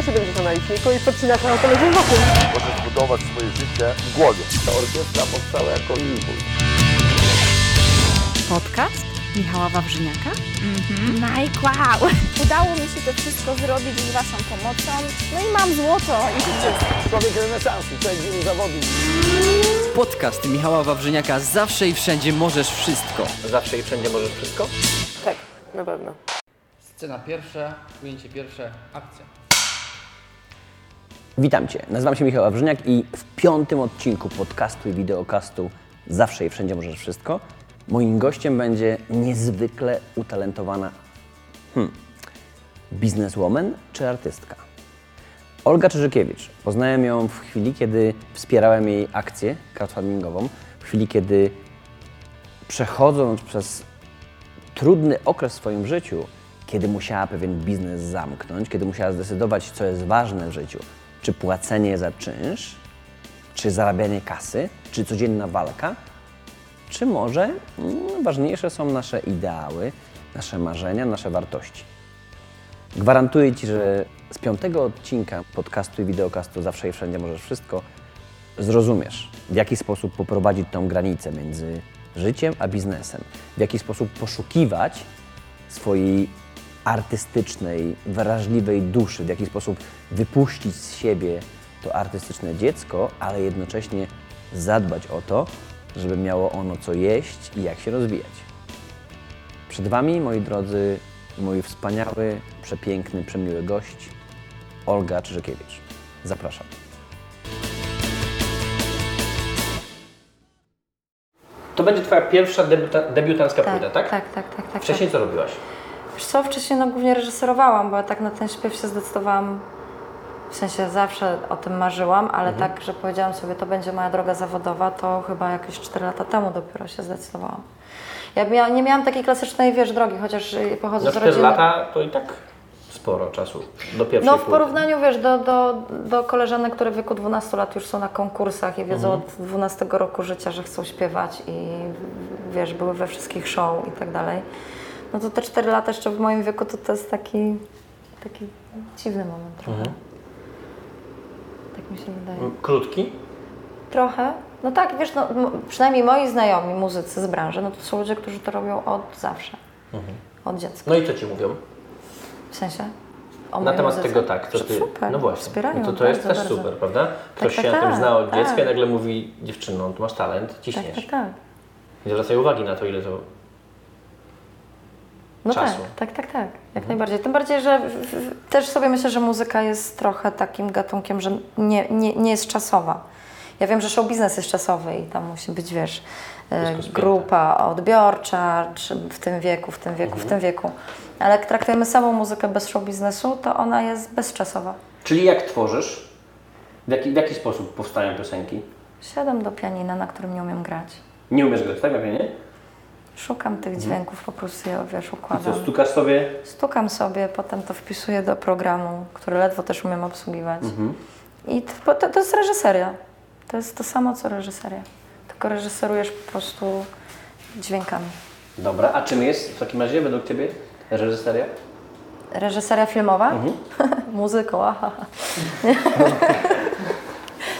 też się będzie to na liczniku i podcinasz na autologiem wokół. Możesz budować swoje życie w głowie. Ta orkiestra powstała jako impuls. Podcast Michała Wawrzyniaka. Mike, wow! Udało mi się to wszystko zrobić z Waszą pomocą. No i mam złoto i życie. Człowiek renesansu, człowiek wielu zawodów. Podcast Michała Wawrzyniaka Zawsze i wszędzie możesz wszystko. Zawsze i wszędzie możesz wszystko? Tak, na pewno. Scena pierwsza, ujęcie pierwsze, akcja. Witam Cię, nazywam się Michał Wawrzyniak i w piątym odcinku podcastu i wideokastu Zawsze i Wszędzie Możesz Wszystko moim gościem będzie niezwykle utalentowana hmm, bizneswoman czy artystka. Olga Czyżykiewicz. Poznałem ją w chwili, kiedy wspierałem jej akcję crowdfundingową, w chwili, kiedy przechodząc przez trudny okres w swoim życiu, kiedy musiała pewien biznes zamknąć, kiedy musiała zdecydować, co jest ważne w życiu, czy płacenie za czynsz, czy zarabianie kasy, czy codzienna walka, czy może mm, ważniejsze są nasze ideały, nasze marzenia, nasze wartości. Gwarantuję Ci, że z piątego odcinka podcastu i wideokastu Zawsze i Wszędzie Możesz Wszystko zrozumiesz, w jaki sposób poprowadzić tą granicę między życiem a biznesem, w jaki sposób poszukiwać swojej artystycznej, wrażliwej duszy, w jaki sposób wypuścić z siebie to artystyczne dziecko, ale jednocześnie zadbać o to, żeby miało ono co jeść i jak się rozwijać. Przed Wami, moi drodzy, mój wspaniały, przepiękny, przemiły gość, Olga Czyżykiewicz. Zapraszam. To będzie Twoja pierwsza debiuta, debiutancka płyta, tak? Tak, tak, tak, tak. Wcześniej co robiłaś? Wiesz co, wcześniej no głównie reżyserowałam, bo ja tak na ten śpiew się zdecydowałam, w sensie zawsze o tym marzyłam, ale Mhm. tak, że powiedziałam sobie, to będzie moja droga zawodowa, to chyba jakieś 4 lata temu dopiero się zdecydowałam. Ja mia, nie miałam takiej klasycznej, wiesz, drogi, chociaż y, pochodzę Za z 4 rodziny... lata to i tak sporo czasu do pierwszej No w porównaniu, wiesz, do, do, do koleżanek, które w wieku 12 lat już są na konkursach i wiedzą Mhm. od 12 roku życia, że chcą śpiewać i wiesz, były we wszystkich show i tak dalej. No to te 4 lata jeszcze w moim wieku to, to jest taki, taki dziwny moment trochę. Mhm. Tak mi się wydaje. Krótki? Trochę. No tak, wiesz, no, przynajmniej moi znajomi muzycy z branży, no to są ludzie, którzy to robią od zawsze. Od dziecka. No i co Ci mówią? W sensie? O Na temat muzyce? tego tak, Że Ty... Super, no właśnie, wspierają no to to jest też bardzo, super, prawda? Ktoś tak, się na tym tak, zna od dziecka tak. i nagle mówi, dziewczyno, Ty masz talent, Tak, ciśniesz. tak, tak. Nie zwracaj uwagi na to, ile to... No czasu. tak, tak, tak, tak. Jak najbardziej. Tym bardziej, że też sobie myślę, że muzyka jest trochę takim gatunkiem, że nie, nie, nie jest czasowa. Ja wiem, że show biznes jest czasowy i tam musi być, wiesz, e, grupa odbiorcza, czy w tym wieku, w tym wieku, Mhm. w tym wieku. Ale jak traktujemy samą muzykę bez show biznesu, to ona jest bezczasowa. Czyli jak tworzysz? W jaki, w jaki sposób powstają piosenki? Siadam do pianina, na którym nie umiem grać. Nie umiesz grać, tak? Nie? Szukam tych dźwięków, po prostu je, wiesz, I co, układam. stukasz sobie? Stukam sobie, potem to wpisuję do programu, który ledwo też umiem obsługiwać. I to, to, to jest reżyseria. To jest to samo, co reżyseria. Tylko reżyserujesz po prostu dźwiękami. Dobra, a czym jest w takim razie według Ciebie reżyseria? Reżyseria filmowa? Muzyką, aha. Nie,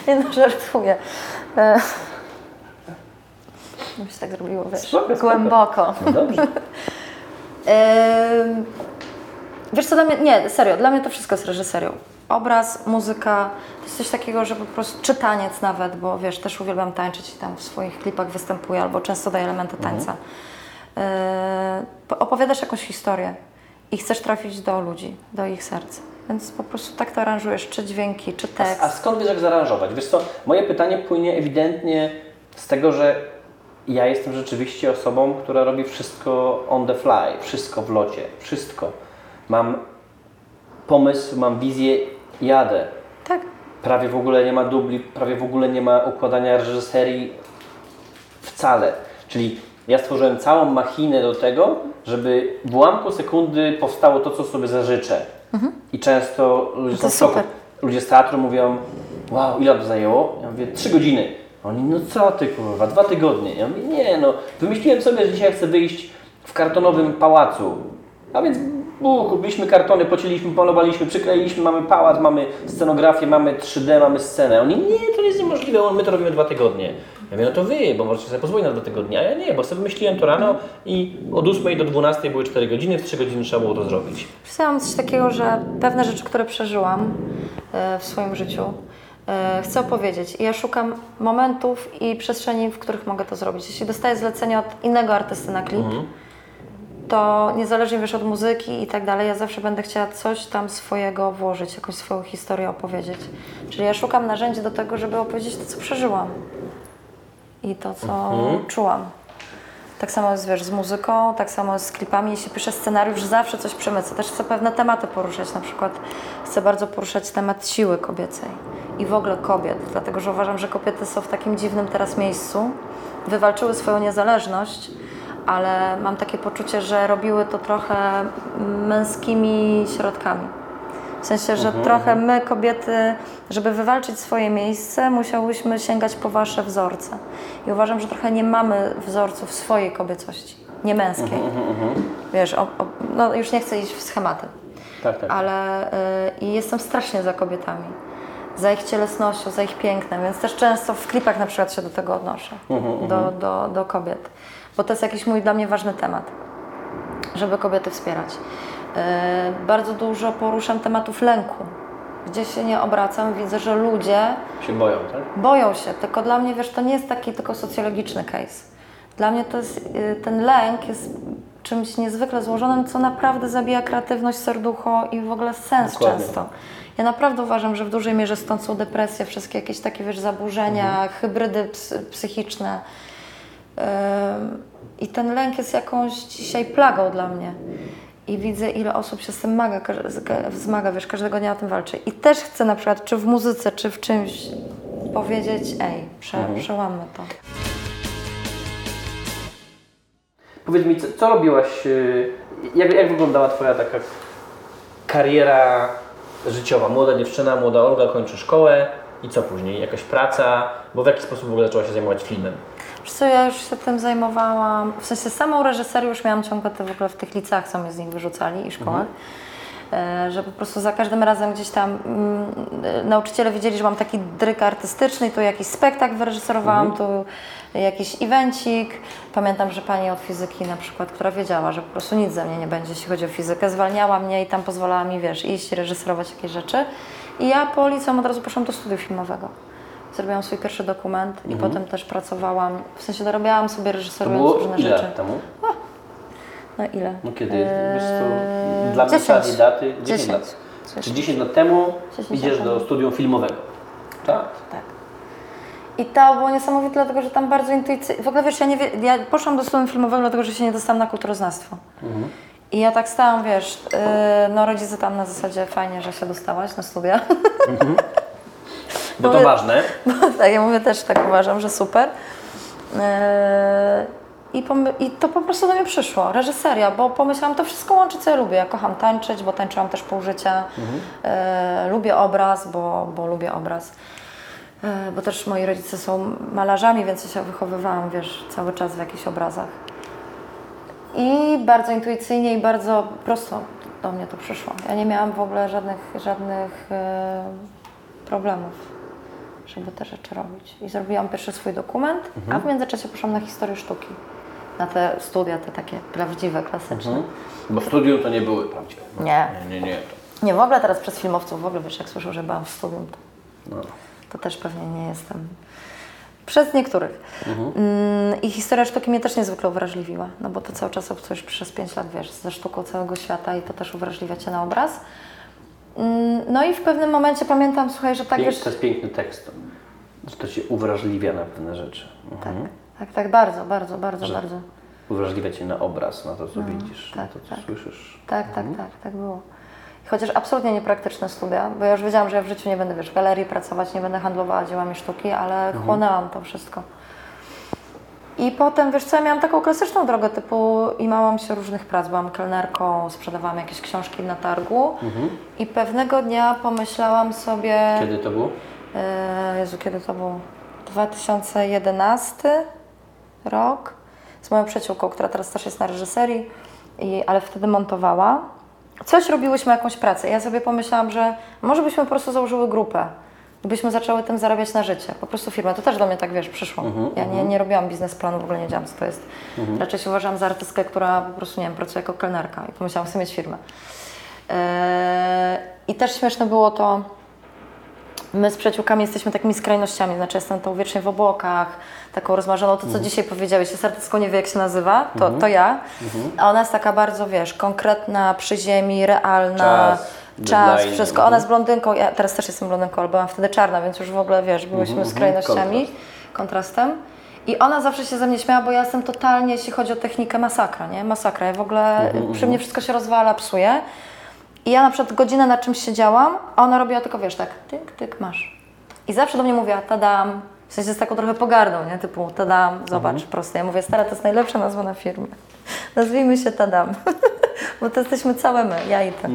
nie no, żartuję. Mi się tak zrobiło, wiesz, Spoko, spoko. głęboko. No dobrze. Wiesz co, dla mnie, nie, serio, dla mnie to wszystko jest reżyserią. Obraz, muzyka, to jest coś takiego, że po prostu, czy taniec nawet, bo wiesz, też uwielbiam tańczyć i tam w swoich klipach występuję, albo często daję elementy tańca. Yy, po- opowiadasz jakąś historię i chcesz trafić do ludzi, do ich serc. Więc po prostu tak to aranżujesz, czy dźwięki, czy tekst. A skąd wiesz, jak zaaranżować? Wiesz co, moje pytanie płynie ewidentnie z tego, że ja jestem rzeczywiście osobą, która robi wszystko on the fly, wszystko w locie, wszystko. Mam pomysł, mam wizję, jadę. Tak, Prawie w ogóle nie ma dubli, prawie w ogóle nie ma układania reżyserii wcale. Czyli ja stworzyłem całą machinę do tego, żeby w ułamku sekundy powstało to, co sobie zażyczę. I często ludzie Mhm. To są super. Ludzie z teatru mówią, wow, ile to zajęło? Ja mówię, trzy godziny. Oni, no co ty kurwa, dwa tygodnie. Ja mówię, nie no, wymyśliłem sobie, że dzisiaj chcę wyjść w kartonowym pałacu. A więc Bu, kupiliśmy kartony, pocięliśmy, malowaliśmy, przykleiliśmy, mamy pałac, mamy scenografię, mamy 3D, mamy scenę. Oni, nie, to jest niemożliwe, my to robimy dwa tygodnie. Ja mówię, no to wy, bo możecie sobie pozwolić na dwa tygodnie, a ja nie, bo sobie wymyśliłem to rano i od 8 do 12 były 4 godziny, w 3 godziny trzeba było to zrobić. Pisałam coś takiego, że pewne rzeczy, które przeżyłam e, w swoim życiu, chcę opowiedzieć. I ja szukam momentów i przestrzeni, w których mogę to zrobić. Jeśli dostaję zlecenie od innego artysty na klip, to niezależnie wiesz od muzyki i tak dalej, ja zawsze będę chciała coś tam swojego włożyć, jakąś swoją historię opowiedzieć. Czyli ja szukam narzędzi do tego, żeby opowiedzieć to, co przeżyłam i to, co czułam. Tak samo jest wiesz, z muzyką, tak samo jest z klipami. Jeśli piszę scenariusz, zawsze coś przemycę. Też chcę pewne tematy poruszać. Na przykład chcę bardzo poruszać temat siły kobiecej i w ogóle kobiet, dlatego że uważam, że kobiety są w takim dziwnym teraz miejscu. Wywalczyły swoją niezależność, ale mam takie poczucie, że robiły to trochę męskimi środkami. W sensie, że trochę my, kobiety, żeby wywalczyć swoje miejsce, musiałyśmy sięgać po wasze wzorce. I uważam, że trochę nie mamy wzorców swojej kobiecości, nie męskiej. Wiesz, o, o, no już nie chcę iść w schematy, Tak, tak. ale y, i jestem strasznie za kobietami. Za ich cielesnością, za ich pięknem, więc też często w klipach na przykład się do tego odnoszę, do, do, do kobiet. Bo to jest jakiś mój dla mnie ważny temat żeby kobiety wspierać. E, Bardzo dużo poruszam tematów lęku. Gdzie się nie obracam, widzę, że ludzie Się boją, tak? boją się, tylko dla mnie, wiesz, to nie jest taki tylko socjologiczny case. Dla mnie to jest, y, ten lęk jest czymś niezwykle złożonym, co naprawdę zabija kreatywność, serducho i w ogóle sens Dokładnie. często. Ja naprawdę uważam, że w dużej mierze stąd są depresje, wszystkie jakieś takie, wiesz, zaburzenia, Mhm. hybrydy ps- psychiczne. I ten lęk jest jakąś dzisiaj plagą dla mnie. I widzę, ile osób się z tym maga, zmaga, wiesz, każdego dnia o tym walczy. I też chcę na przykład, czy w muzyce, czy w czymś powiedzieć, ej, prze, Mhm. przełammy to. Powiedz mi, co, co robiłaś, y, jak, jak wyglądała Twoja taka kariera życiowa? Młoda dziewczyna, młoda Olga kończy szkołę i co później? Jakaś praca? Bo w jaki sposób w ogóle zaczęła się zajmować filmem? Wiesz co, ja już się tym zajmowałam, w sensie samą reżyserię już miałam ciągle te w ogóle w tych licach, co mnie z nich wyrzucali i szkołach. E, Że po prostu za każdym razem gdzieś tam mm, e, nauczyciele wiedzieli, że mam taki dryk artystyczny i tu jakiś spektakl wyreżyserowałam, tu jakiś evencik. Pamiętam, że pani od fizyki na przykład, która wiedziała, że po prostu nic ze mnie nie będzie, jeśli chodzi o fizykę, zwalniała mnie i tam pozwalała mi, wiesz, iść, reżyserować jakieś rzeczy. I ja po liceum od razu poszłam do studiów filmowego. Zrobiłam swój pierwszy dokument i potem też pracowałam, w sensie dorobiłam sobie reżyserując różne ile rzeczy. temu? No ile? No kiedy? Eee, Wiesz co, dla mnie 10. daty 10, 10. lat. Czy 10 lat temu 10 idziesz do studium filmowego? Tak. Tak. I to było niesamowite, dlatego że tam bardzo intuicyjnie. W ogóle wiesz, ja, nie wie... ja poszłam do studium filmowego, dlatego że się nie dostałam na kulturoznawstwo. I ja tak stałam, wiesz, yy, no rodzice tam na zasadzie fajnie, że się dostałaś na studia. Bo to Mówię- ważne. tak, ja mówię też tak uważam, że super. Yy, I, I to po prostu do mnie przyszło, reżyseria, bo pomyślałam, to wszystko łączy, co ja lubię. Ja kocham tańczyć, bo tańczyłam też pół życia. Yy, lubię obraz, bo, bo lubię obraz. Yy, bo też moi rodzice są malarzami, więc ja się wychowywałam, wiesz, cały czas w jakichś obrazach. I bardzo intuicyjnie i bardzo prosto do mnie to przyszło. Ja nie miałam w ogóle żadnych, żadnych e, problemów, żeby te rzeczy robić. I zrobiłam pierwszy swój dokument, a w międzyczasie poszłam na historię sztuki. Na te studia, te takie prawdziwe, klasyczne. Bo studium to nie były prawdziwe. Nie. Nie, nie, nie. Nie, w ogóle teraz przez filmowców, w ogóle wiesz, jak słyszą, że byłam w studium, to, to też pewnie nie jestem. Przez niektórych. Mm, I historia sztuki mnie też niezwykle uwrażliwiła, no bo to cały czas obcujesz przez 5 lat, wiesz, ze sztuką całego świata i to też uwrażliwia Cię na obraz. Mm, No i w pewnym momencie pamiętam, słuchaj, że tak Pięk, to jest piękny tekst. Że to cię uwrażliwia na pewne rzeczy. Tak, tak, tak, bardzo, bardzo, bardzo, Że- bardzo. Uwrażliwia cię na obraz, na to, co widzisz, na tak, to, co tak. słyszysz. Tak, tak, tak, tak było. I Chociaż absolutnie niepraktyczne studia, bo ja już wiedziałam, że ja w życiu nie będę, wiesz, w galerii pracować, nie będę handlowała dziełami sztuki, ale chłonęłam to wszystko. I potem, wiesz co, ja miałam taką klasyczną drogę typu imałam się różnych prac, byłam kelnerką, sprzedawałam jakieś książki na targu i pewnego dnia pomyślałam sobie... Kiedy to było? E, Jezu, kiedy to było? 2011 rok z moją przyjaciółką, która teraz też jest na reżyserii, i, ale wtedy montowała. coś robiłyśmy, jakąś pracę. Ja sobie pomyślałam, że może byśmy po prostu założyły grupę. i Byśmy zaczęły tym zarabiać na życie. Po prostu firmę. To też do mnie tak, wiesz, przyszło. ja nie, nie robiłam biznesplanu, w ogóle nie wiedziałam, co to jest. Raczej się uważam za artystkę, która po prostu, nie wiem, pracuje jako kelnerka i pomyślałam, chcę mieć firmę. Eee, I też śmieszne było to, My z przyjaciółkami jesteśmy takimi skrajnościami, znaczy jestem tą wiecznie w obłokach, taką rozmarzoną, to co Mhm. dzisiaj powiedziałeś, artystką, nie wie jak się nazywa, to, to ja, Mhm. a ona jest taka bardzo, wiesz, konkretna, przy ziemi, realna, Czas, czas wszystko. Ona jest blondynką, ja teraz też jestem blondynką, ale byłam wtedy czarna, więc już w ogóle, wiesz, byłyśmy Mhm, skrajnościami, kontrastem. I ona zawsze się ze mnie śmiała, bo ja jestem totalnie, jeśli chodzi o technikę, masakra, nie? Masakra. Ja w ogóle, Mhm, przy mnie wszystko się rozwala, psuje. I ja na przykład godzinę na czymś siedziałam, a ona robiła tylko, wiesz, tak, tyk, tyk, masz. I zawsze do mnie mówiła, tadam, w sensie z taką trochę pogardą, nie? Typu, tadam, zobacz, Mhm. proste. Ja mówię, stara, to jest najlepsza nazwa na firmę. Nazwijmy się tadam. Bo to jesteśmy całe my, ja i ty.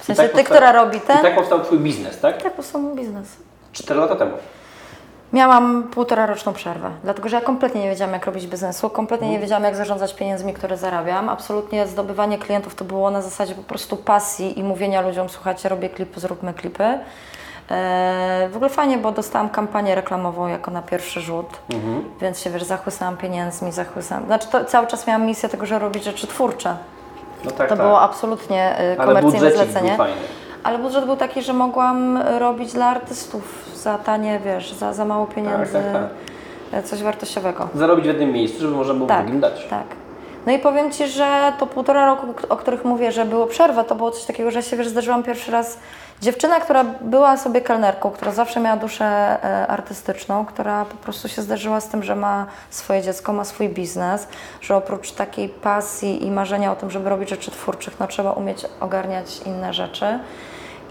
W sensie tak ty, powsta- która robi I ten, tak powstał Twój biznes, tak? tak po prostu mój biznes. Cztery lata temu. Miałam półtora roczną przerwę, dlatego że ja kompletnie nie wiedziałam, jak robić biznesu, kompletnie Mhm. nie wiedziałam, jak zarządzać pieniędzmi, które zarabiam. Absolutnie zdobywanie klientów to było na zasadzie po prostu pasji i mówienia ludziom, słuchajcie, robię klipy, zróbmy klipy. Eee, w ogóle fajnie, bo dostałam kampanię reklamową jako na pierwszy rzut, Mhm. więc się, wiesz, zachłysnęłam pieniędzmi, zachłysnęłam. Znaczy, to cały czas miałam misję tego, że robić rzeczy twórcze. No tak, To tak. było absolutnie y, komercyjne zlecenie. Ale budżet był taki, że mogłam robić dla artystów za tanie, wiesz, za, za mało pieniędzy, tak, coś wartościowego. Zarobić w jednym miejscu, żeby można było w Tak, drugim dać. tak. No i powiem Ci, że to półtora roku, o których mówię, że było przerwa, to było coś takiego, że się wiesz, zdarzyłam pierwszy raz. Dziewczyna, która była sobie kelnerką, która zawsze miała duszę e, artystyczną, która po prostu się zderzyła z tym, że ma swoje dziecko, ma swój biznes, że oprócz takiej pasji i marzenia o tym, żeby robić rzeczy twórczych, no trzeba umieć ogarniać inne rzeczy.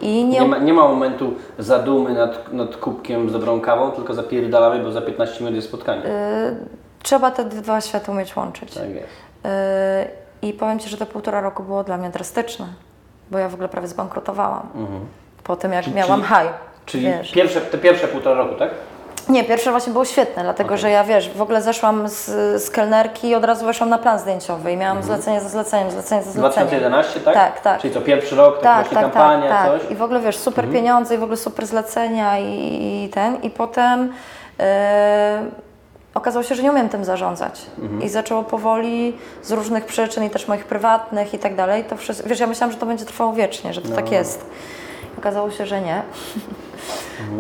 I nie, Nie ma, nie ma momentu zadumy nad, nad kubkiem z dobrą kawą, tylko zapierdalamy, bo za 15 minut jest spotkanie. trzeba te dwa światy umieć łączyć. Tak jest. Yy, I powiem Ci, że te półtora roku było dla mnie drastyczne, bo ja w ogóle prawie zbankrutowałam. Po tym, jak miałam Mhm. czyli- high. Czyli wiesz. pierwsze, te pierwsze półtora roku, tak? Nie, pierwsze właśnie było świetne, dlatego że ja wiesz, w ogóle zeszłam z, z kelnerki i od razu weszłam na plan zdjęciowy i miałam zlecenie za zleceniem, zlecenie za zleceniem. 2011, tak? Tak, tak. Czyli co, pierwszy rok, tak, Tak, właśnie tak, kampania, tak, tak. coś? I w ogóle wiesz, super pieniądze i w ogóle super zlecenia i, i ten. I potem e, okazało się, że nie umiem tym zarządzać. I zaczęło powoli z różnych przyczyn i też moich prywatnych i tak dalej. To wszystko, wiesz, ja myślałam, że to będzie trwało wiecznie, że to tak jest. Okazało się, że nie.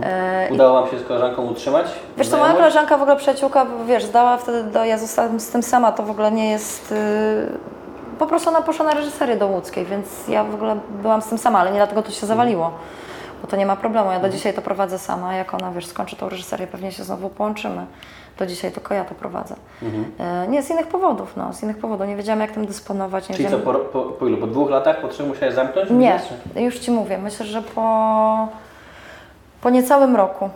E, i Udało Wam się z koleżanką utrzymać? Wiesz co, moja koleżanka, w ogóle przyjaciółka, wiesz, zdała wtedy, do, ja zostałam z tym sama, to w ogóle nie jest... Yy, po prostu ona poszła na reżyserię do łódzkiej, więc ja w ogóle byłam z tym sama, ale nie dlatego to się zawaliło, bo to nie ma problemu, ja do dzisiaj to prowadzę sama, jak ona, wiesz, skończy tą reżyserię, pewnie się znowu połączymy. Do dzisiaj tylko ja to prowadzę. Yy, nie, z innych powodów, no, z innych powodów. Nie wiedziałam, jak tym dysponować. Nie Czyli co, po, po, po ilu? Po dwóch latach? Po trzech musiałeś zamknąć? Nie, już Ci mówię. Myślę, że po, po niecałym roku,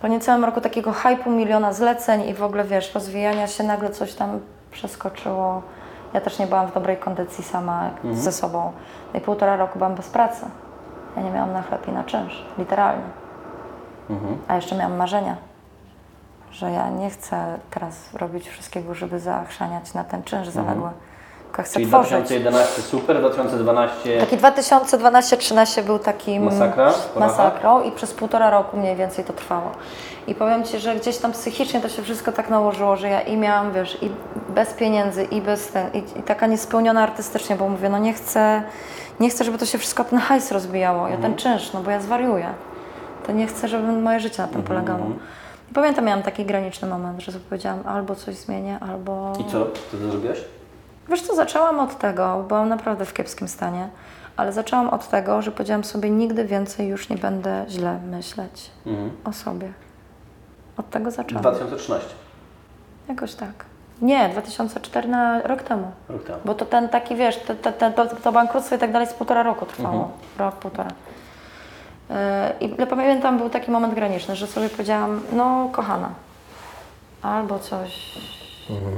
po niecałym roku takiego hypu, miliona zleceń i w ogóle, wiesz, rozwijania się, nagle coś tam przeskoczyło. Ja też nie byłam w dobrej kondycji sama ze sobą. No I półtora roku byłam bez pracy. Ja nie miałam na chleb i na czynsz, literalnie. A jeszcze miałam marzenia, że ja nie chcę teraz robić wszystkiego, żeby zachrzaniać na ten czynsz zaległy. Tylko chcę Czyli tworzyć. 2011 super, 2012 Taki 2012-13 był takim Masakra? masakrą i przez półtora roku mniej więcej to trwało. I powiem Ci, że gdzieś tam psychicznie to się wszystko tak nałożyło, że ja i miałam, wiesz, i bez pieniędzy, i bez ten, i, i taka niespełniona artystycznie, bo mówię, no nie chcę, nie chcę, żeby to się wszystko ten hajs rozbijało, ja ten czynsz, no bo ja zwariuję. To nie chcę, żeby moje życie na tym polegało. I pamiętam, miałam taki graniczny moment, że sobie powiedziałam, albo coś zmienię, albo... I co? Co ty zrobiłaś? Wiesz co, zaczęłam od tego, byłam naprawdę w kiepskim stanie, ale zaczęłam od tego, że powiedziałam sobie, nigdy więcej już nie będę źle myśleć o sobie. Od tego zaczęłam. 2013, Jakoś tak. Nie, 2014, rok temu. rok temu. Bo to ten taki, wiesz, te, te, te, to, to bankructwo i tak dalej z półtora roku trwało. Rok, półtora. Yy, I pamiętam, był taki moment graniczny, że sobie powiedziałam, no kochana, albo coś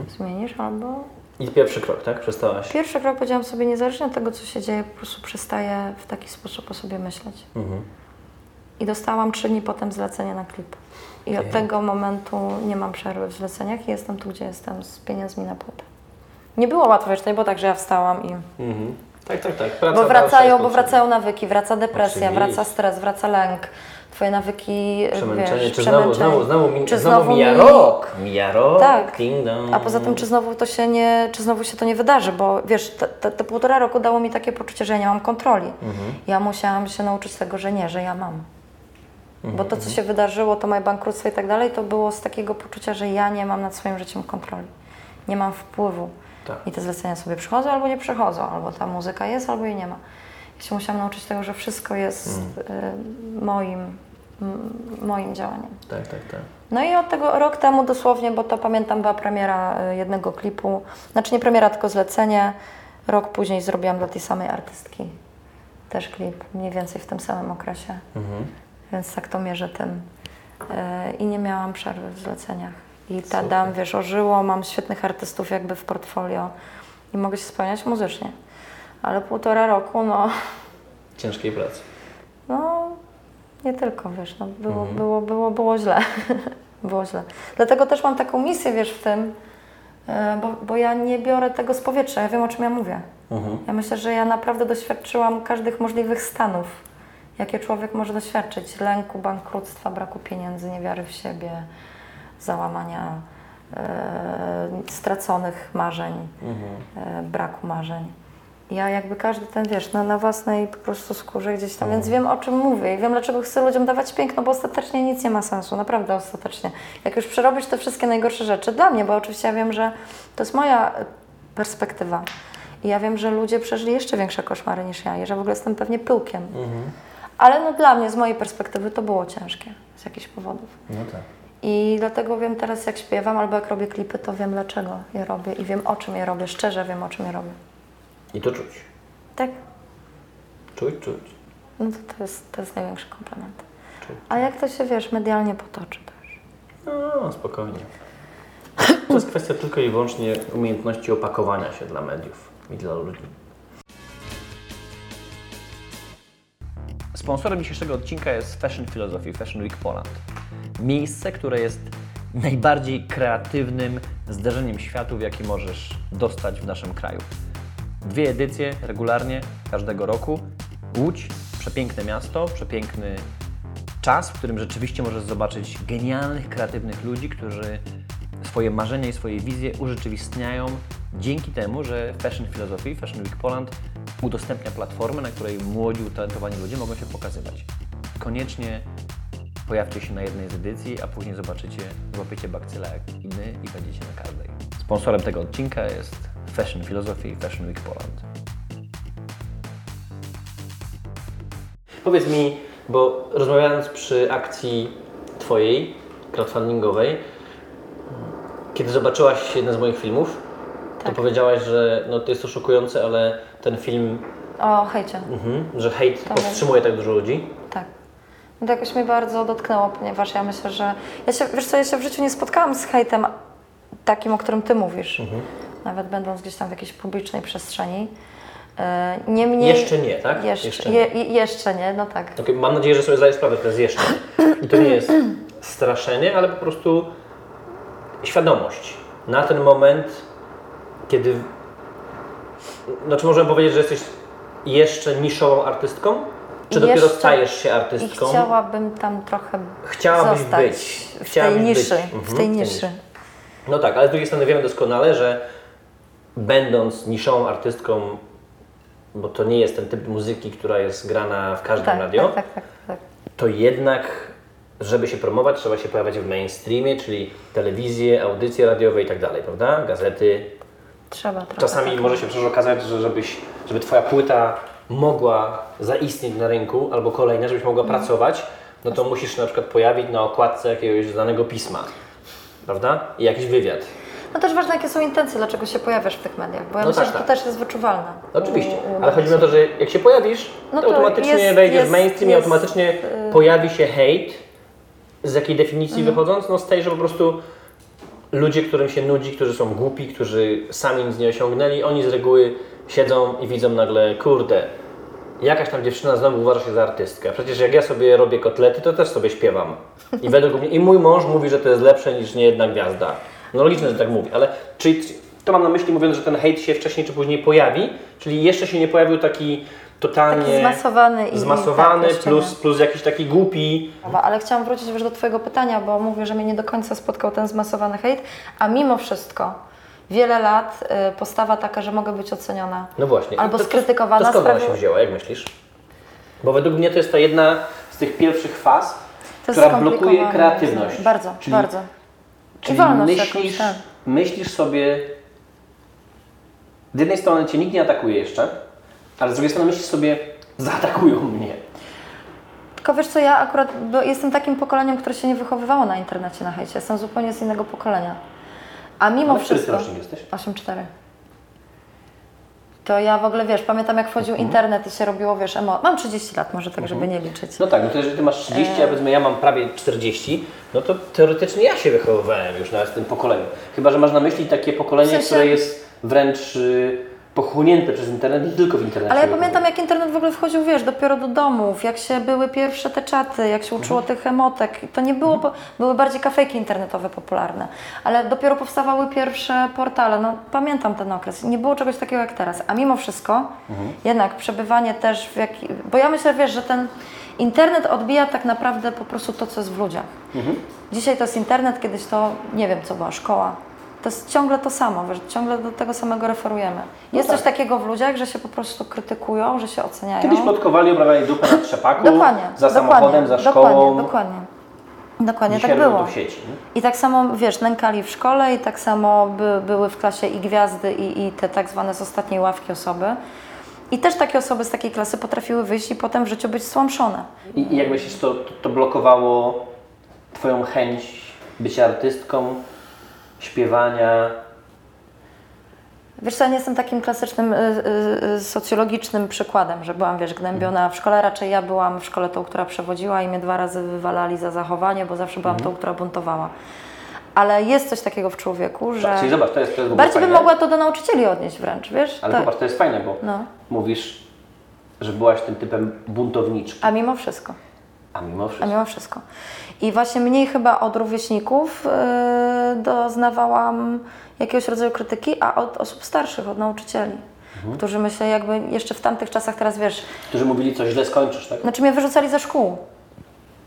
zmienisz, albo I pierwszy krok, tak? Przestałaś. Pierwszy krok powiedziałam sobie, niezależnie od tego, co się dzieje, po prostu przestaję w taki sposób o sobie myśleć. I dostałam trzy dni potem zlecenie na klip. I od tego momentu nie mam przerwy w zleceniach i jestem tu, gdzie jestem, z pieniędzmi na płytę. Nie było łatwo, wiesz, to nie było tak, że ja wstałam i Tak, tak, tak. Praca Bo wracają, bo wracają nawyki, wraca depresja, Oczywiście. wraca stres, wraca lęk. Twoje nawyki, Przemęczenie, wiesz, czy znowu, znowu, znowu, mi, Czy znowu mija mi- rok. Mija rok, Tak. ding dong. A poza tym, czy znowu to się nie, czy znowu się to nie wydarzy, bo wiesz, te, te, te półtora roku dało mi takie poczucie, że ja nie mam kontroli. Ja musiałam się nauczyć tego, że nie, że ja mam. Bo to, co się wydarzyło, to moje bankructwo i tak dalej, to było z takiego poczucia, że ja nie mam nad swoim życiem kontroli. Nie mam wpływu. Tak. I te zlecenia sobie przychodzą albo nie przychodzą, albo ta muzyka jest, albo jej nie ma. Się musiałam nauczyć tego, że wszystko jest y, moim, moim działaniem. Tak, tak, tak. No i od tego rok temu dosłownie, bo to pamiętam była premiera y, jednego klipu, znaczy nie premiera, tylko zlecenie. Rok później zrobiłam dla tej samej artystki też klip, mniej więcej w tym samym okresie. Więc tak to mierzę tym. Y, I nie miałam przerwy w zleceniach. I ta dam, wiesz, ożyło, mam świetnych artystów jakby w portfolio i mogę się spełniać muzycznie. Ale półtora roku, no, Ciężkiej pracy. no, nie tylko, wiesz, no, było, było, było, było źle. było źle. Dlatego też mam taką misję, wiesz, w tym, e, bo, bo ja nie biorę tego z powietrza, ja wiem, o czym ja mówię. Ja myślę, że ja naprawdę doświadczyłam każdych możliwych stanów, jakie człowiek może doświadczyć. Lęku, bankructwa, braku pieniędzy, niewiary w siebie, załamania, e, straconych marzeń, e, braku marzeń. Ja jakby każdy ten, wiesz, na, na własnej po prostu skórze gdzieś tam, więc wiem o czym mówię i wiem dlaczego chcę ludziom dawać piękno, bo ostatecznie nic nie ma sensu, naprawdę ostatecznie. Jak już przerobisz te wszystkie najgorsze rzeczy, dla mnie, bo oczywiście ja wiem, że to jest moja perspektywa i ja wiem, że ludzie przeżyli jeszcze większe koszmary niż ja i że w ogóle jestem pewnie pyłkiem. Ale no dla mnie, z mojej perspektywy to było ciężkie z jakichś powodów. No tak. I dlatego wiem teraz, jak śpiewam albo jak robię klipy, to wiem dlaczego je robię i wiem o czym je robię, szczerze wiem o czym je robię. I to czuć. Tak? Czuć, czuć. No to, to, jest, to jest największy komplement. Czuć. A jak to się, wiesz, medialnie potoczy też. No, spokojnie. To jest kwestia tylko i wyłącznie umiejętności opakowania się dla mediów i dla ludzi. Sponsorem dzisiejszego odcinka jest Fashion Philosophy, Fashion Week Poland. Miejsce, które jest najbardziej kreatywnym zderzeniem światów, jaki możesz dostać w naszym kraju. Dwie edycje regularnie każdego roku. Łódź, przepiękne miasto, przepiękny czas, w którym rzeczywiście możesz zobaczyć genialnych, kreatywnych ludzi, którzy swoje marzenia i swoje wizje urzeczywistniają dzięki temu, że Fashion Philosophy, Fashion Week Poland udostępnia platformę, na której młodzi, utalentowani ludzie mogą się pokazywać. Koniecznie pojawcie się na jednej z edycji, a później zobaczycie, złapiecie bakcyla jak inny i będziecie na każdej. Sponsorem tego odcinka jest Fashion Philosophy, Fashion Week Poland. Powiedz mi, bo rozmawiając przy akcji Twojej, crowdfundingowej, kiedy zobaczyłaś jeden z moich filmów, to Tak. powiedziałaś, że no, to jest to szokujące, ale ten film, O, hejcie. mhm, że hejt To powstrzymuje tak dużo ludzi. Tak. No to jakoś mnie bardzo dotknęło, ponieważ ja myślę, że... Ja się, wiesz co, ja się w życiu nie spotkałam z hejtem takim, o którym Ty mówisz. Mhm. Nawet będąc gdzieś tam w jakiejś publicznej przestrzeni. E, Niemniej... Jeszcze nie, tak? Jeszcze, Jeszcze nie. je, jeszcze nie, no tak. Okej, mam nadzieję, że sobie zdajesz sprawę, to jest jeszcze. I to nie jest straszenie, ale po prostu świadomość. Na ten moment, kiedy. No, czy możemy powiedzieć, że jesteś jeszcze niszową artystką? Czy dopiero Jeszcze- stajesz się I artystką? chciałabym tam trochę Chciałabyś zostać być. w Chciałabyś tej być. niszy. Mhm, w tej niszy. No tak, ale z drugiej strony wiemy doskonale, że będąc niszową artystką, bo to nie jest ten typ muzyki, która jest grana w każdym Tak, radio, tak, tak, tak, tak. to jednak, żeby się promować, trzeba się pojawiać w mainstreamie, czyli telewizje, audycje radiowe i tak dalej, prawda? Gazety. Trzeba trochę. Czasami tak. może się przecież okazać, że żebyś, żeby Twoja płyta mogła zaistnieć na rynku, albo kolejna, żebyś mogła Mhm. pracować, no to musisz się na przykład pojawić na okładce jakiegoś znanego pisma, prawda? I jakiś wywiad. No też ważne, jakie są intencje, dlaczego się pojawiasz w tych mediach, bo ja No myślę, tak, że to tak. też jest wyczuwalne. Oczywiście, u- u ale chodzi mi o to, że jak się pojawisz, No to, to automatycznie jest- wejdziesz jest- w mainstream i jest, automatycznie y- pojawi się hejt. Z jakiej definicji Mhm. wychodząc? No z tej, że po prostu ludzie, którym się nudzi, którzy są głupi, którzy sami nic nie osiągnęli, oni z reguły siedzą i widzą nagle, kurde, jakaś tam dziewczyna znowu uważa się za artystkę. Przecież jak ja sobie robię kotlety, to też sobie śpiewam. I według mnie, i mój mąż mówi, że to jest lepsze niż niejedna gwiazda. No logiczne, że tak mówi, ale czyli to To mam na myśli mówiąc, że ten hejt się wcześniej czy później pojawi, czyli jeszcze się nie pojawił taki totalnie Taki zmasowany i- zmasowany tak, plus, plus jakiś taki głupi. Ale chciałam wrócić wiesz, do Twojego pytania, bo mówię, że mnie nie do końca spotkał ten zmasowany hejt, a mimo wszystko wiele lat y, postawa taka, że mogę być oceniona. No właśnie. Albo To- to- skrytykowana To skąd ona sprawił- się wzięła, jak myślisz? Bo według mnie to jest ta jedna z tych pierwszych faz, To która blokuje kreatywność. Bardzo, Czyli- bardzo. Czyli wolność myślisz, jakąś, tak. myślisz sobie, z jednej strony Cię nikt nie atakuje jeszcze, ale z drugiej strony myślisz sobie, zaatakują mnie. Tylko wiesz co, ja akurat bo jestem takim pokoleniem, które się nie wychowywało na internecie, na hejcie. Jestem zupełnie z innego pokolenia. A mimo Ale który wszystko... ty rocznik jesteś? 8-4. To ja w ogóle, wiesz, pamiętam jak wchodził Mhm. internet i się robiło, wiesz, emo... Mam 30 lat może tak, żeby nie liczyć. No tak, no to jeżeli Ty masz 30, a powiedzmy ja mam prawie 40, no to teoretycznie ja się wychowywałem już nawet w tym pokoleniu. Chyba, że masz na myśli takie pokolenie, W sensie- które jest wręcz y, pochłonięte przez internet i tylko w internecie. Ale ja pamiętam, jak internet w ogóle wchodził, wiesz, dopiero do domów, jak się były pierwsze te czaty, jak się uczyło tych emotek. To nie było, po- były bardziej kafejki internetowe popularne, ale dopiero powstawały pierwsze portale. No, pamiętam ten okres. Nie było czegoś takiego jak teraz. A mimo wszystko, jednak przebywanie też w jaki... Bo ja myślę, wiesz, że ten internet odbija tak naprawdę po prostu to, co jest w ludziach. Dzisiaj to jest internet, kiedyś to, nie wiem, co była szkoła. To jest ciągle to samo, wiesz, ciągle do tego samego referujemy. Jest tak. coś takiego w ludziach, że się po prostu krytykują, że się oceniają. Kiedyś plotkowali, obrabiali dupę na trzepaku, Dokładnie. za dokładnie, samochodem, za szkołą. Dokładnie, dokładnie. Dokładnie Dzisiaj tak było. sieci. I tak samo, wiesz, nękali w szkole i tak samo by, były w klasie i gwiazdy i, i te tak zwane z ostatniej ławki osoby. I też takie osoby z takiej klasy potrafiły wyjść i potem w życiu być stłamszone. I, i jak myślisz, to, to, to blokowało Twoją chęć bycia artystką, śpiewania? Wiesz co, ja nie jestem takim klasycznym y, y, y, socjologicznym przykładem, że byłam, wiesz, gnębiona w szkole. Raczej ja byłam w szkole tą, która przewodziła i mnie dwa razy wywalali za zachowanie, bo zawsze byłam tą, która buntowała. Ale jest coś takiego w człowieku, że... Tak, czyli zobacz, to jest, to jest Bardziej bym mogła to do nauczycieli odnieść wręcz, wiesz? Ale To- popatrz, to jest fajne, bo No. mówisz, że byłaś tym typem buntowniczki, A mimo wszystko. A mimo A wszystko. mimo wszystko. I właśnie mniej chyba od rówieśników yy, doznawałam jakiegoś rodzaju krytyki, a od osób starszych, od nauczycieli. Mhm. Którzy myślę, jakby jeszcze w tamtych czasach, teraz wiesz, Którzy mówili, co źle skończysz, tak? Znaczy mnie wyrzucali ze szkół.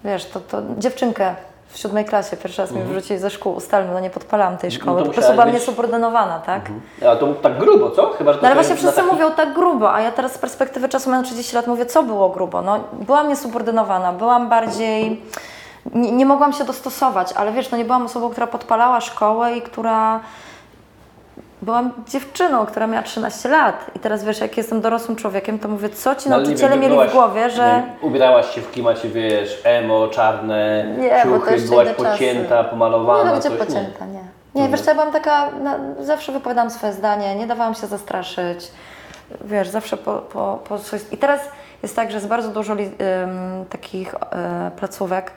Wiesz, to, to dziewczynkę w siódmej klasie pierwszy raz mnie wyrzucili ze szkół. Ustalmy, no nie podpalałam tej szkoły. Mhm. to po prostu byłam być- niesubordynowana, tak? A to tak grubo, co? Chyba, że No ale to właśnie wszyscy taki- mówią tak grubo, a ja teraz z perspektywy czasu mając 30 lat mówię, co było grubo? No, byłam niesubordynowana, byłam bardziej... Nie, nie mogłam się dostosować, ale wiesz, no nie byłam osobą, która podpalała szkołę i która... Byłam dziewczyną, która miała 13 lat. I teraz wiesz, jak jestem dorosłym człowiekiem, to mówię, co ci No, nie nauczyciele mieli w głowie, że... nie Ubierałaś się w klimacie, wiesz, emo, czarne, Nie, ciuchy, byłaś inne czasy. pocięta, pomalowana, Nie, no gdzie coś, pocięta, nie. Nie, wiesz co, ja byłam taka, na, zawsze wypowiadałam swoje zdanie, nie dawałam się zastraszyć, wiesz, zawsze po, po, po coś... I teraz jest tak, że jest bardzo dużo li, ym, takich e, placówek,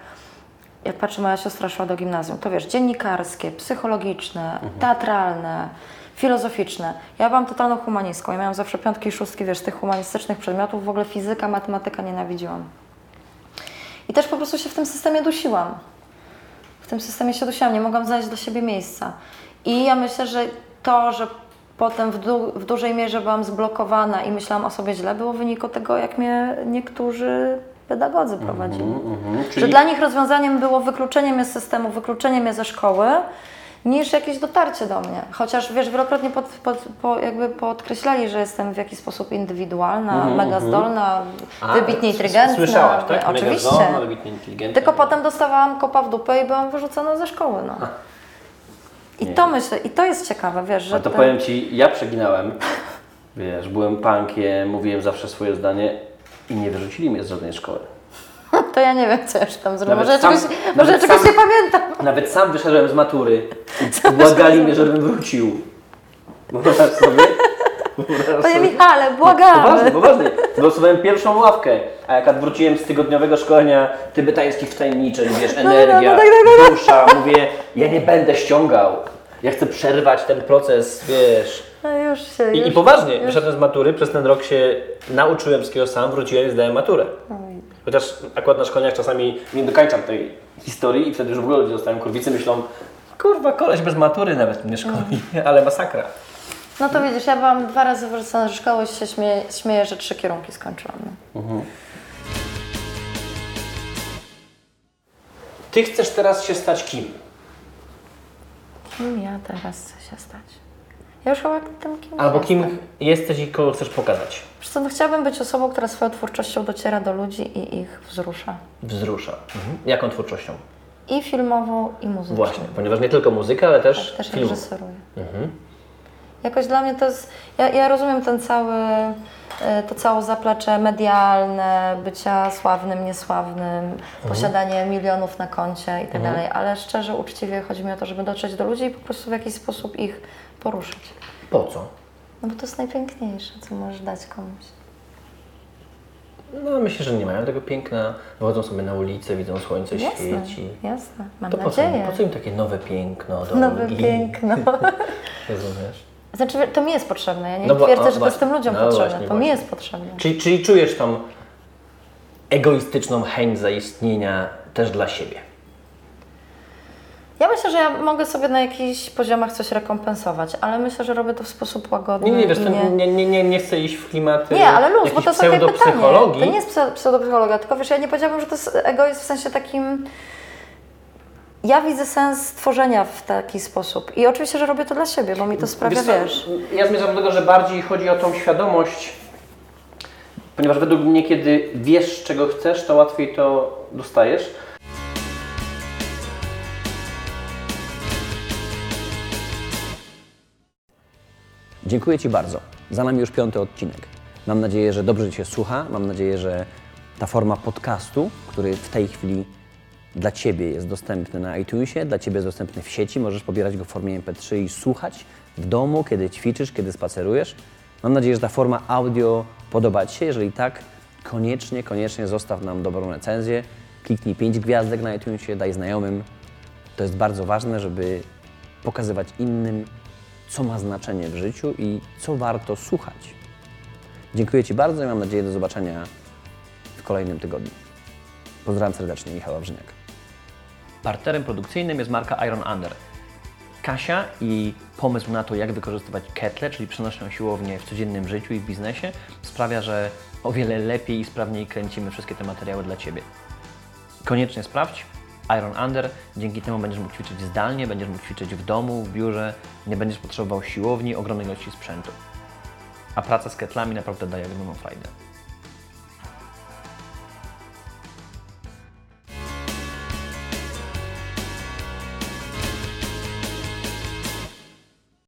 jak patrzę, moja siostra szła do gimnazjum, to wiesz, dziennikarskie, psychologiczne, teatralne, filozoficzne. Ja byłam totalną humanistką, ja miałam zawsze piątki i szóstki, wiesz, tych humanistycznych przedmiotów, w ogóle fizyka, matematyka nienawidziłam. I też po prostu się w tym systemie dusiłam w tym systemie się dusiłam, nie mogłam znaleźć dla siebie miejsca. I ja myślę, że to, że potem w, du- w dużej mierze byłam zblokowana i myślałam o sobie źle, było wyniku tego, jak mnie niektórzy pedagodzy prowadzili. Mhm, Że czyli dla nich rozwiązaniem było wykluczenie mnie z systemu, wykluczenie mnie ze szkoły, niż jakieś dotarcie do mnie. Chociaż wiesz, wielokrotnie pod, pod, po, jakby podkreślali, że jestem w jakiś sposób indywidualna, mega zdolna, A, wybitnie inteligentna. Słyszałaś, tak? Mega Oczywiście. zdolna, wybitnie inteligentna. Tylko potem dostawałam kopa w dupę i byłam wyrzucona ze szkoły. No. I to myślę, i to jest ciekawe, wiesz, że A to ten- powiem Ci, ja przeginałem, wiesz, byłem punkiem, mówiłem zawsze swoje zdanie i nie wyrzucili mnie z żadnej szkoły. To ja nie wiem, co jeszcze tam zrobię. Może sam- czegoś, może czegoś sam- nie pamiętam. Nawet sam wyszedłem z matury i błagali mnie, żebym wrócił. Wyobraź sobie? Wyobraź Panie sobie? Michale, Poważnie, błagamy. poważnie. Wylosowałem pierwszą ławkę, a jak wróciłem z tygodniowego szkolenia tybetańskich wtajemniczeń, wiesz, no, energia, no, tak, tak, dusza, mówię, ja nie będę ściągał. Ja chcę przerwać ten proces, wiesz. No już się, I, już, I poważnie, już. wyszedłem z matury, przez ten rok się nauczyłem wszystkiego sam, wróciłem i zdałem maturę. Chociaż akurat na szkoleniach czasami nie dokończam tej historii i wtedy już w ogóle ludzie dostają kurwicy, myślą, kurwa, koleś bez matury nawet mnie szkoli, ale masakra. No to widzisz, ja byłam dwa razy wyrzucona ze szkoły i się śmieję, śmieję że trzy kierunki skończyłam. No. Ty chcesz teraz się stać kim? Kim ja teraz chcę się stać? Ja już chyba tym kim Albo jestem. kim jesteś i kogo chcesz pokazać? Wiesz co, no chciałabym być osobą, która swoją twórczością dociera do ludzi i ich wzrusza. Wzrusza. Mhm. Jaką twórczością? I filmową, i muzyczną. Właśnie, ponieważ nie tylko muzyka, ale też, Tak, też film. reżyseruję. Jakoś dla mnie to jest. Ja, ja rozumiem ten cały, e, to całe zaplecze medialne, bycia sławnym, niesławnym, posiadanie milionów na koncie i tak dalej, ale szczerze, uczciwie chodzi mi o to, żeby dotrzeć do ludzi i po prostu w jakiś sposób ich poruszyć. Po co? No bo to jest najpiękniejsze, co możesz dać komuś. No myślę, że nie mają tego piękna. Wychodzą sobie na ulicę, widzą słońce Jasne, świeci. jasne. Mam To po co, nadzieję. po co im takie nowe piękno do Nowe Olgi? piękno. Rozumiesz? Znaczy, to mi jest potrzebne. Ja nie No bo- twierdzę, o, że to właśnie. jest tym ludziom No potrzebne. właśnie, to mi właśnie. jest potrzebne. Czyli, czyli czujesz tą egoistyczną chęć zaistnienia też dla siebie. Ja myślę, że ja mogę sobie na jakichś poziomach coś rekompensować, ale myślę, że robię to w sposób łagodny. Nie, nie, wiesz, to nie, nie, nie, nie chcę iść w klimaty Nie, ale luz, bo to jest takie pytanie. To nie jest pse- pseudopsychologia, tylko wiesz, ja nie powiedziałabym, że to jest egoizm w sensie takim... Ja widzę sens tworzenia w taki sposób i oczywiście, że robię to dla siebie, bo mi to sprawia, Wiesz wiesz... Ja zmierzam do tego, że bardziej chodzi o tą świadomość, ponieważ według mnie, kiedy wiesz, czego chcesz, to łatwiej to dostajesz. Dziękuję Ci bardzo. Za nami już piąty odcinek. Mam nadzieję, że dobrze Ci się słucha. Mam nadzieję, że ta forma podcastu, który w tej chwili dla Ciebie jest dostępny na iTunesie, dla Ciebie jest dostępny w sieci, możesz pobierać go w formie MP3 i słuchać w domu, kiedy ćwiczysz, kiedy spacerujesz. Mam nadzieję, że ta forma audio podoba Ci się. Jeżeli tak, koniecznie, koniecznie zostaw nam dobrą recenzję. Kliknij 5 gwiazdek na iTunesie, daj znajomym. To jest bardzo ważne, żeby pokazywać innym, co ma znaczenie w życiu i co warto słuchać. Dziękuję Ci bardzo i mam nadzieję do zobaczenia w kolejnym tygodniu. Pozdrawiam serdecznie, Michał Wawrzyniak. Partnerem produkcyjnym jest marka Iron Under. Kasia i pomysł na to, jak wykorzystywać ketle, czyli przenośną siłownię w codziennym życiu i w biznesie, sprawia, że o wiele lepiej i sprawniej kręcimy wszystkie te materiały dla Ciebie. Koniecznie sprawdź Iron Under, dzięki temu będziesz mógł ćwiczyć zdalnie, będziesz mógł ćwiczyć w domu, w biurze, nie będziesz potrzebował siłowni, ogromnej ilości sprzętu. A praca z ketlami naprawdę daje ogromną frajdę.